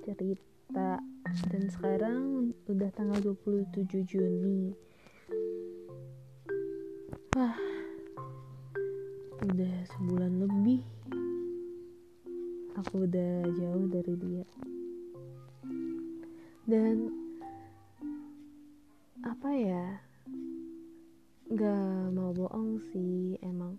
cerita. Dan sekarang udah tanggal 27 Juni. Wah udah sebulan lebih. Aku udah jauh dari dia. Dan apa ya? Gak mau bohong sih emang.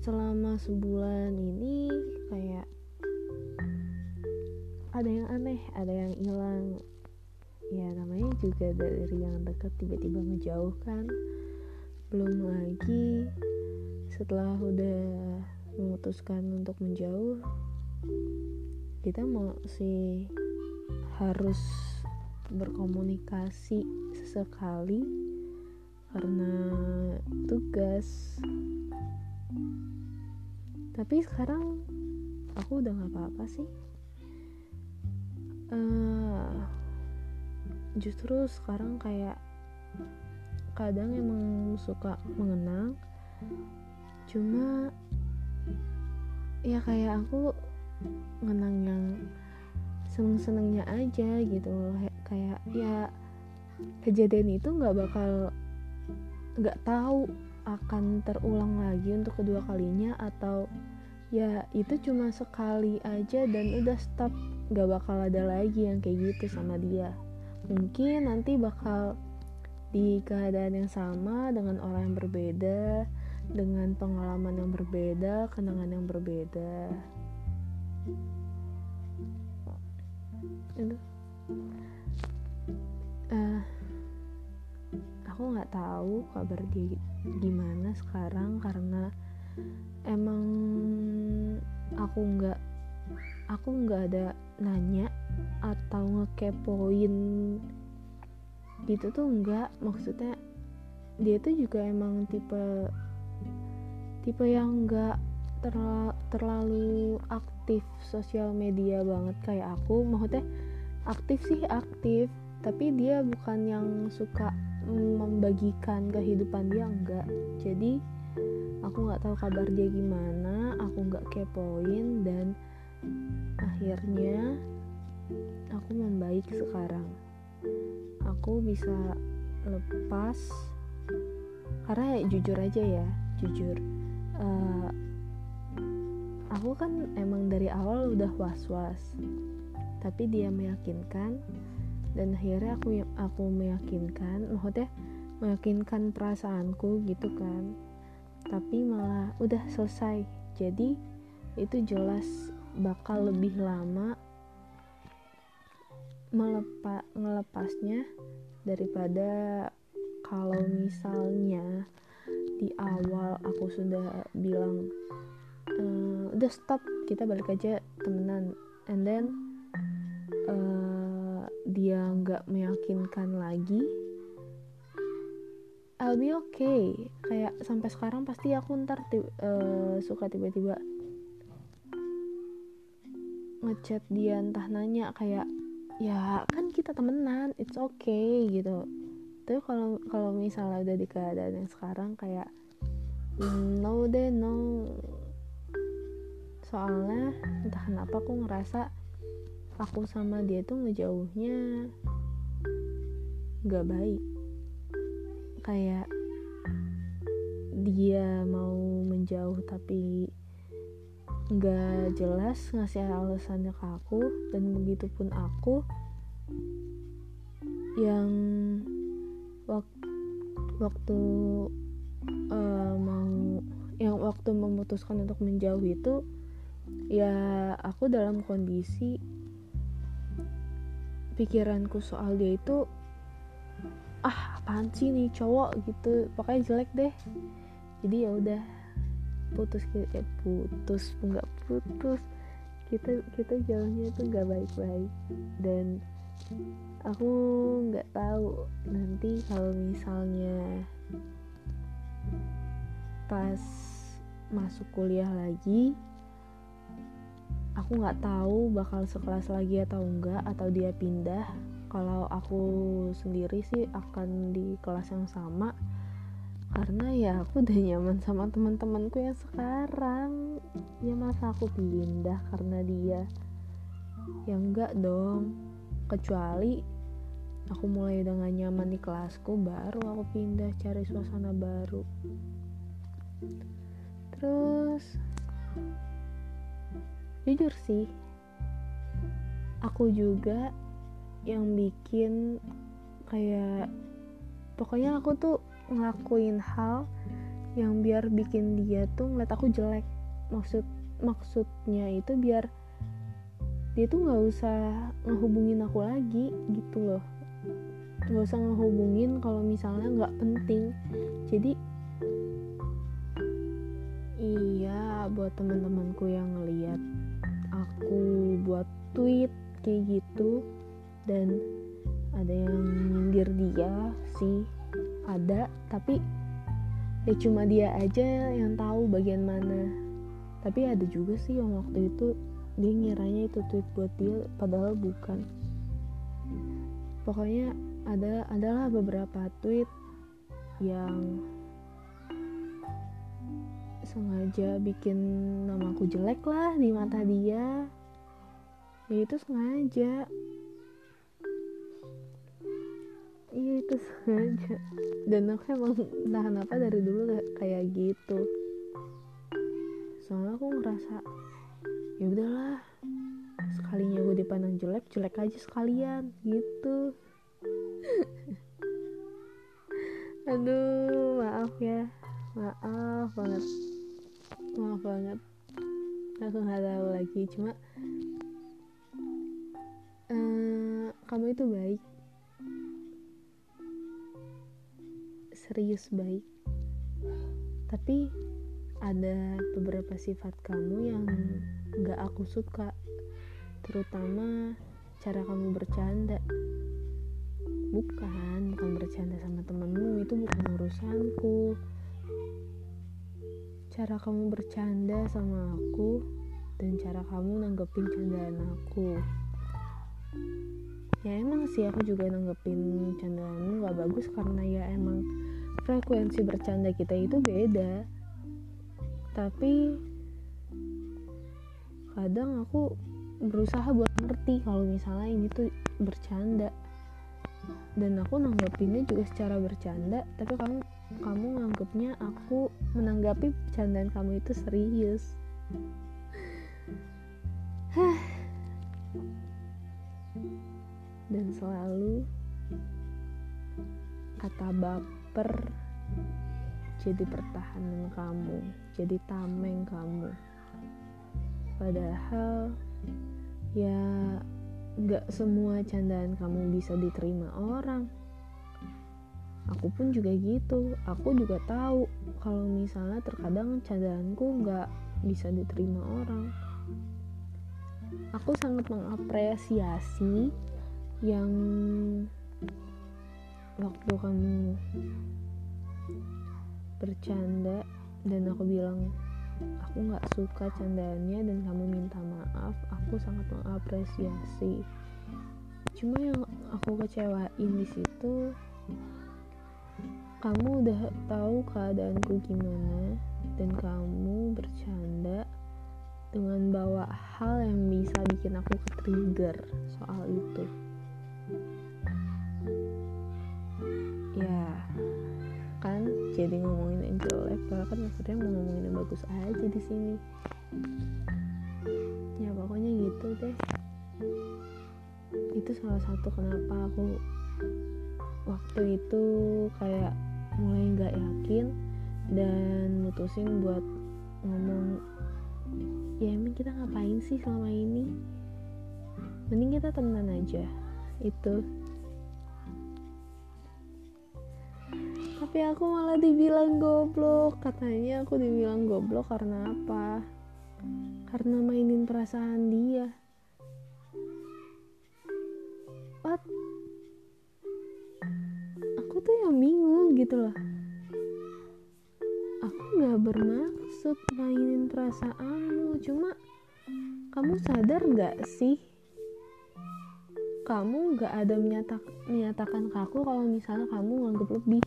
Selama sebulan ini kayak ada yang aneh ada yang hilang. Ya namanya juga dari yang dekat tiba-tiba ngejauh kan belum lagi setelah udah memutuskan untuk menjauh kita masih harus berkomunikasi sesekali karena tugas. Tapi sekarang aku udah gak apa-apa sih uh, justru sekarang kayak kadang emang suka mengenang. Cuma ya kayak aku mengenang yang seneng-senengnya aja gitu loh. Kayak ya kejadian itu nggak bakal nggak tahu akan terulang lagi untuk kedua kalinya atau ya itu cuma sekali aja dan udah stop. Gak bakal ada lagi yang kayak gitu sama dia. Mungkin nanti bakal di keadaan yang sama dengan orang yang berbeda dengan pengalaman yang berbeda kenangan yang berbeda. Itu. Uh, aku nggak tahu kabar dia gimana sekarang karena emang aku nggak aku nggak ada nanya atau ngekepoin gitu tuh enggak maksudnya dia tuh juga emang tipe tipe yang enggak terla, terlalu aktif sosial media banget kayak aku. Maksudnya aktif sih aktif. Tapi dia bukan yang suka membagikan kehidupan dia enggak jadi aku nggak tahu kabar dia gimana aku nggak kepoin dan akhirnya aku membaik sekarang. Aku bisa lepas karena ya, jujur aja ya jujur. Uh, aku kan emang dari awal udah was-was tapi dia meyakinkan dan akhirnya aku aku meyakinkan maksudnya meyakinkan perasaanku gitu kan tapi malah udah selesai. Jadi itu jelas bakal lebih lama melepa, ngelepasnya daripada kalau misalnya di awal aku sudah bilang e, udah stop kita balik aja temenan. And then uh, dia nggak meyakinkan lagi I'll be okay. Kayak sampai sekarang pasti aku ntar uh, suka tiba-tiba ngechat dia entah nanya kayak ya kan kita temenan it's okay gitu. Tapi kalau kalau misalnya udah di keadaan yang sekarang kayak mm, no deh no. Soalnya entah kenapa aku ngerasa aku sama dia tuh ngejauhnya gak baik kayak dia mau menjauh tapi nggak jelas ngasih alasannya ke aku dan begitu pun aku yang waktu waktu uh, mau yang waktu memutuskan untuk menjauh itu ya aku dalam kondisi pikiranku soal dia itu ah apaan sih nih cowok? Gitu. Pokoknya jelek deh. Jadi ya udah putus eh putus nggak putus. Kita kita jalannya itu nggak baik-baik. Dan aku nggak tahu nanti kalau misalnya pas masuk kuliah lagi aku nggak tahu bakal sekelas lagi atau enggak atau dia pindah. Kalau aku sendiri sih akan di kelas yang sama karena ya aku udah nyaman sama teman-temanku yang sekarang. Ya masa aku pindah karena dia? Ya enggak dong. Kecuali aku mulai dengan nyaman di kelasku baru aku pindah cari suasana baru. Terus jujur sih aku juga yang bikin kayak pokoknya aku tuh ngelakuin hal yang biar bikin dia tuh ngeliat aku jelek. Maksud maksudnya itu biar dia tuh nggak usah ngehubungin aku lagi gitu loh. Nggak usah ngehubungin kalau misalnya nggak penting. Jadi iya buat teman-temanku yang ngeliat aku buat tweet kayak gitu dan ada yang nyindir dia sih. Ada tapi ya cuma dia aja yang tahu bagian mana. Tapi ada juga sih yang waktu itu dia ngiranya itu tweet buat dia padahal bukan. Pokoknya ada adalah beberapa tweet yang sengaja bikin namaku jelek lah di mata dia. Ya itu sengaja. Iya itu sengaja. Dan aku emang entah kenapa dari dulu kayak gitu. Soalnya aku ngerasa ya udahlah sekalinya gue dipandang jelek jelek aja sekalian gitu. Aduh maaf ya. Maaf banget maaf banget. Aku nggak tahu lagi cuma uh, kamu itu baik. Serius baik. Tapi ada beberapa sifat kamu yang gak aku suka. Terutama cara kamu bercanda. Bukan bukan bercanda sama temenmu itu bukan urusanku cara kamu bercanda sama aku dan cara kamu nanggepin candaan aku. Ya emang sih aku juga nanggepin candaanmu. Gak bagus karena ya emang frekuensi bercanda kita itu beda. Tapi kadang aku berusaha buat ngerti kalau misalnya ini tuh bercanda. Dan aku nanggapinnya juga secara bercanda tapi kamu kamu nganggapnya aku menanggapi bercandaan kamu itu serius. Dan selalu kata baper jadi pertahanan kamu jadi tameng kamu. Padahal ya gak semua candaan kamu bisa diterima orang aku pun juga gitu. Aku juga tahu kalau misalnya terkadang candaanku gak bisa diterima orang. Aku sangat mengapresiasi yang waktu kamu bercanda dan aku bilang aku nggak suka candaannya dan kamu minta maaf. Aku sangat mengapresiasi. Cuma yang aku kecewain di situ kamu udah tahu keadaanku gimana dan kamu bercanda dengan bawa hal yang bisa bikin aku ke trigger soal itu. Ya kan jadi ngomongin yang jelek padahal kan maksudnya mau ngomongin yang bagus aja di sini. Ya pokoknya gitu deh. Itu salah satu kenapa aku waktu itu kayak mulai nggak yakin dan mutusin buat ngomong ya emang kita ngapain sih selama ini? Mending kita temenan aja itu. Tapi aku malah dibilang goblok. Katanya aku dibilang goblok karena apa? Karena mainin perasaan dia yang bingung gitu loh. Aku gak bermaksud mainin perasaanmu cuma kamu sadar gak sih? Kamu gak ada menyatak, menyatakan ke aku kalau misalnya kamu nganggep lebih.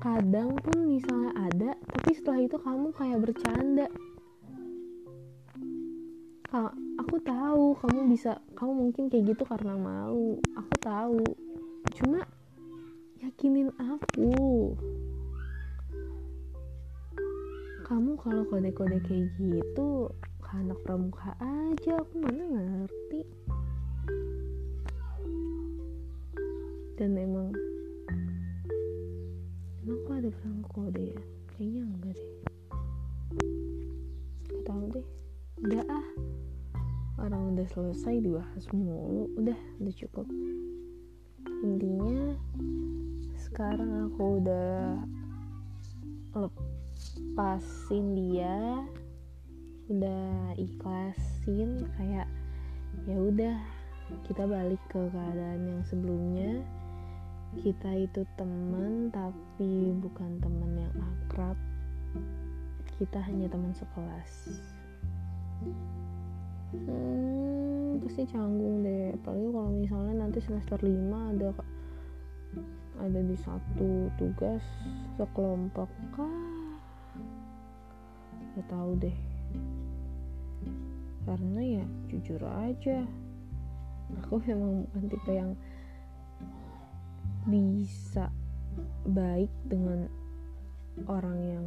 Kadang pun misalnya ada tapi setelah itu kamu kayak bercanda. Aku tahu kamu bisa kamu mungkin kayak gitu karena malu. Aku tahu. Cuma yakinin aku. Kamu kalau kode-kode kayak gitu ke anak pramuka aja aku mana ngerti. Dan emang emang kok ada perang kode ya? Kayaknya enggak deh. Gak tahu deh. Udah ah orang udah selesai dibahas mulu. Udah udah cukup sekarang aku udah lepasin dia udah ikhlasin kayak ya udah kita balik ke keadaan yang sebelumnya. Kita itu teman tapi bukan teman yang akrab. Kita hanya teman sekelas. Hmm, pasti canggung deh. Apalagi kalau misalnya nanti semester 5 ada ada di satu tugas sekelompok kah? Gak tahu deh. Karena ya jujur aja. Aku memang bukan tipe yang bisa baik dengan orang yang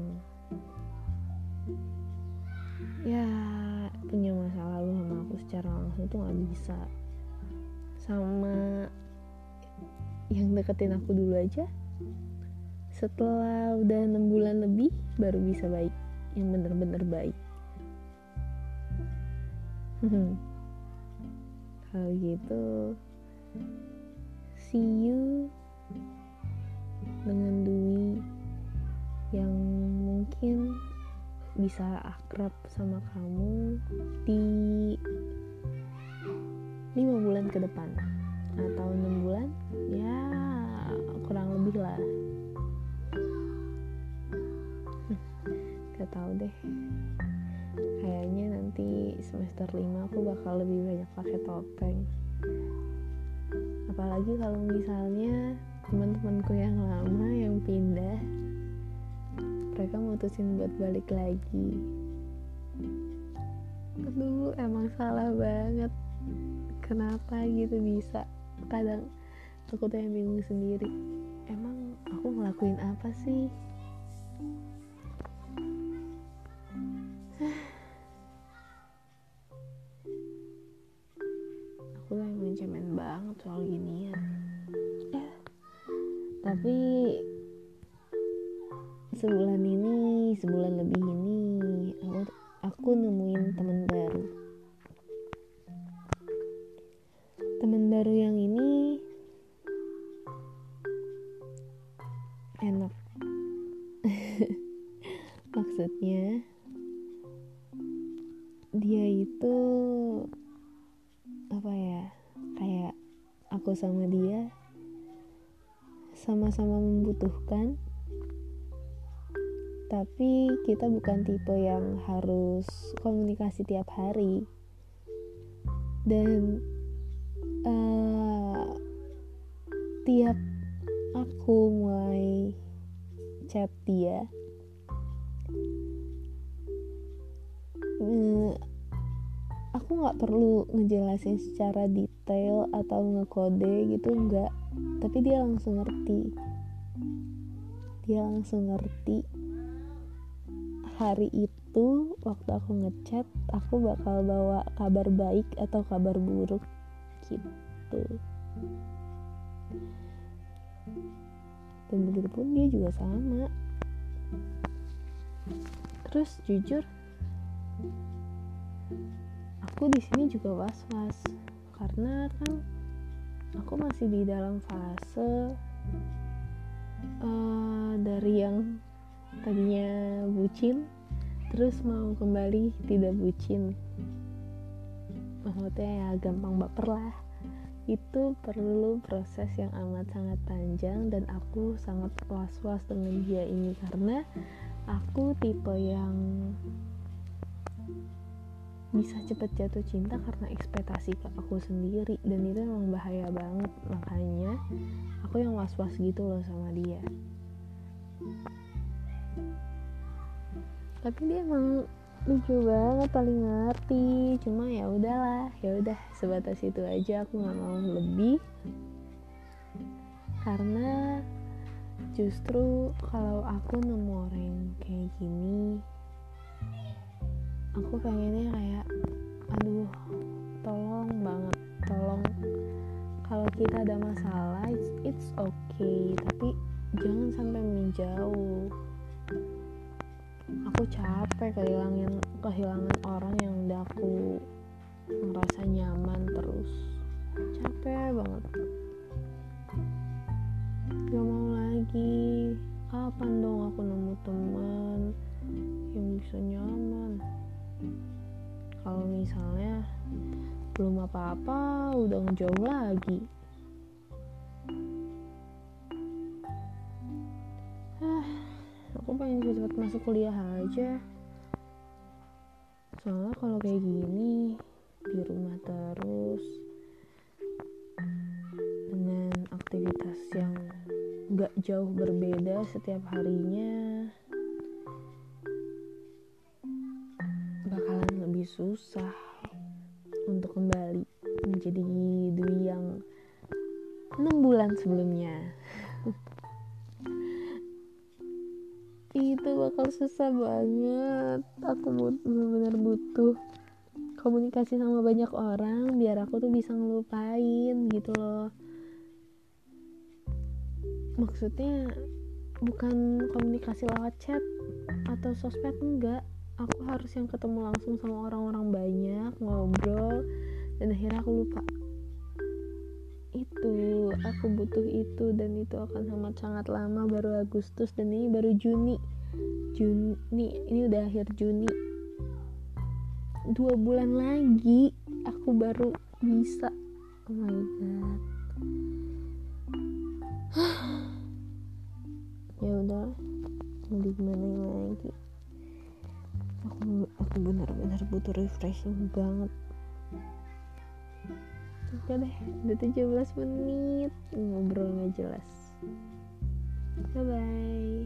ya punya masa lalu sama aku secara langsung tuh nggak bisa. Sama yang deketin aku dulu aja. Setelah udah enam bulan lebih baru bisa baik. Yang bener-bener baik. Kalau gitu see you dengan Dwi yang mungkin bisa akrab sama kamu di lima bulan ke depan atau enam bulan ya kurang lebih lah. Gak tau deh. Kayaknya nanti semester 5 aku bakal lebih banyak pakai topeng apalagi kalau misalnya teman-temanku yang lama yang pindah mereka mutusin buat balik lagi. Aduh emang salah banget. Kenapa gitu bisa kadang aku tuh yang bingung sendiri. Emang aku ngelakuin apa sih? Aku tuh emang cemen banget soal ginian. Ya tapi sebulan ini sebulan lebih ini aku aku nemuin teman baru. Teman baru yang sama dia sama-sama membutuhkan. Tapi kita bukan tipe yang harus komunikasi tiap hari. Dan uh, tiap aku mulai chat dia aku nggak perlu ngejelasin secara detail atau ngekode gitu enggak tapi dia langsung ngerti. Dia langsung ngerti. Hari itu waktu aku ngechat aku bakal bawa kabar baik atau kabar buruk gitu. Dan begitu pun dia juga sama. Terus jujur aku di sini juga was was karena kan aku masih di dalam fase uh, dari yang tadinya bucin terus mau kembali tidak bucin. Maksudnya ya gampang baper lah. Itu perlu proses yang amat sangat panjang dan aku sangat was-was dengan dia ini karena aku tipe yang bisa cepet jatuh cinta karena ekspektasi ke aku sendiri. Dan itu emang bahaya banget. Makanya aku yang was-was gitu loh sama dia. Tapi dia emang lucu banget paling ngerti. Cuma ya udahlah ya udah sebatas itu aja. Aku nggak mau lebih. Karena justru kalau aku nemu orang kayak gini aku pengennya kayak aduh tolong banget tolong. Kalau kita ada masalah it's, it's okay. Tapi jangan sampai menjauh. Aku capek kehilangan kehilangan orang yang udah aku ngerasa nyaman terus. Capek banget. Gak mau lagi. Kapan dong aku nemu teman yang bisa nyaman kalau misalnya belum apa-apa udah ngejauh lagi. Aku pengen cepet-cepet masuk kuliah aja. Soalnya kalau kayak gini di rumah terus dengan aktivitas yang gak jauh berbeda setiap harinya susah untuk kembali menjadi Dwi yang 6 bulan sebelumnya. Itu bakal susah banget. Aku benar-benar butuh komunikasi sama banyak orang biar aku tuh bisa ngelupain gitu loh. Maksudnya bukan komunikasi lewat chat atau sosmed enggak aku harus yang ketemu langsung sama orang-orang banyak ngobrol dan akhirnya aku lupa. Itu aku butuh itu dan itu akan sangat sangat lama baru Agustus dan ini baru Juni. Juni ini udah akhir Juni. Dua bulan lagi aku baru bisa. Oh my god. Ya udah mau gimana lagi aku aku benar-benar butuh refreshing banget. Udah deh udah 17 menit. Ngobrol nggak jelas. Bye bye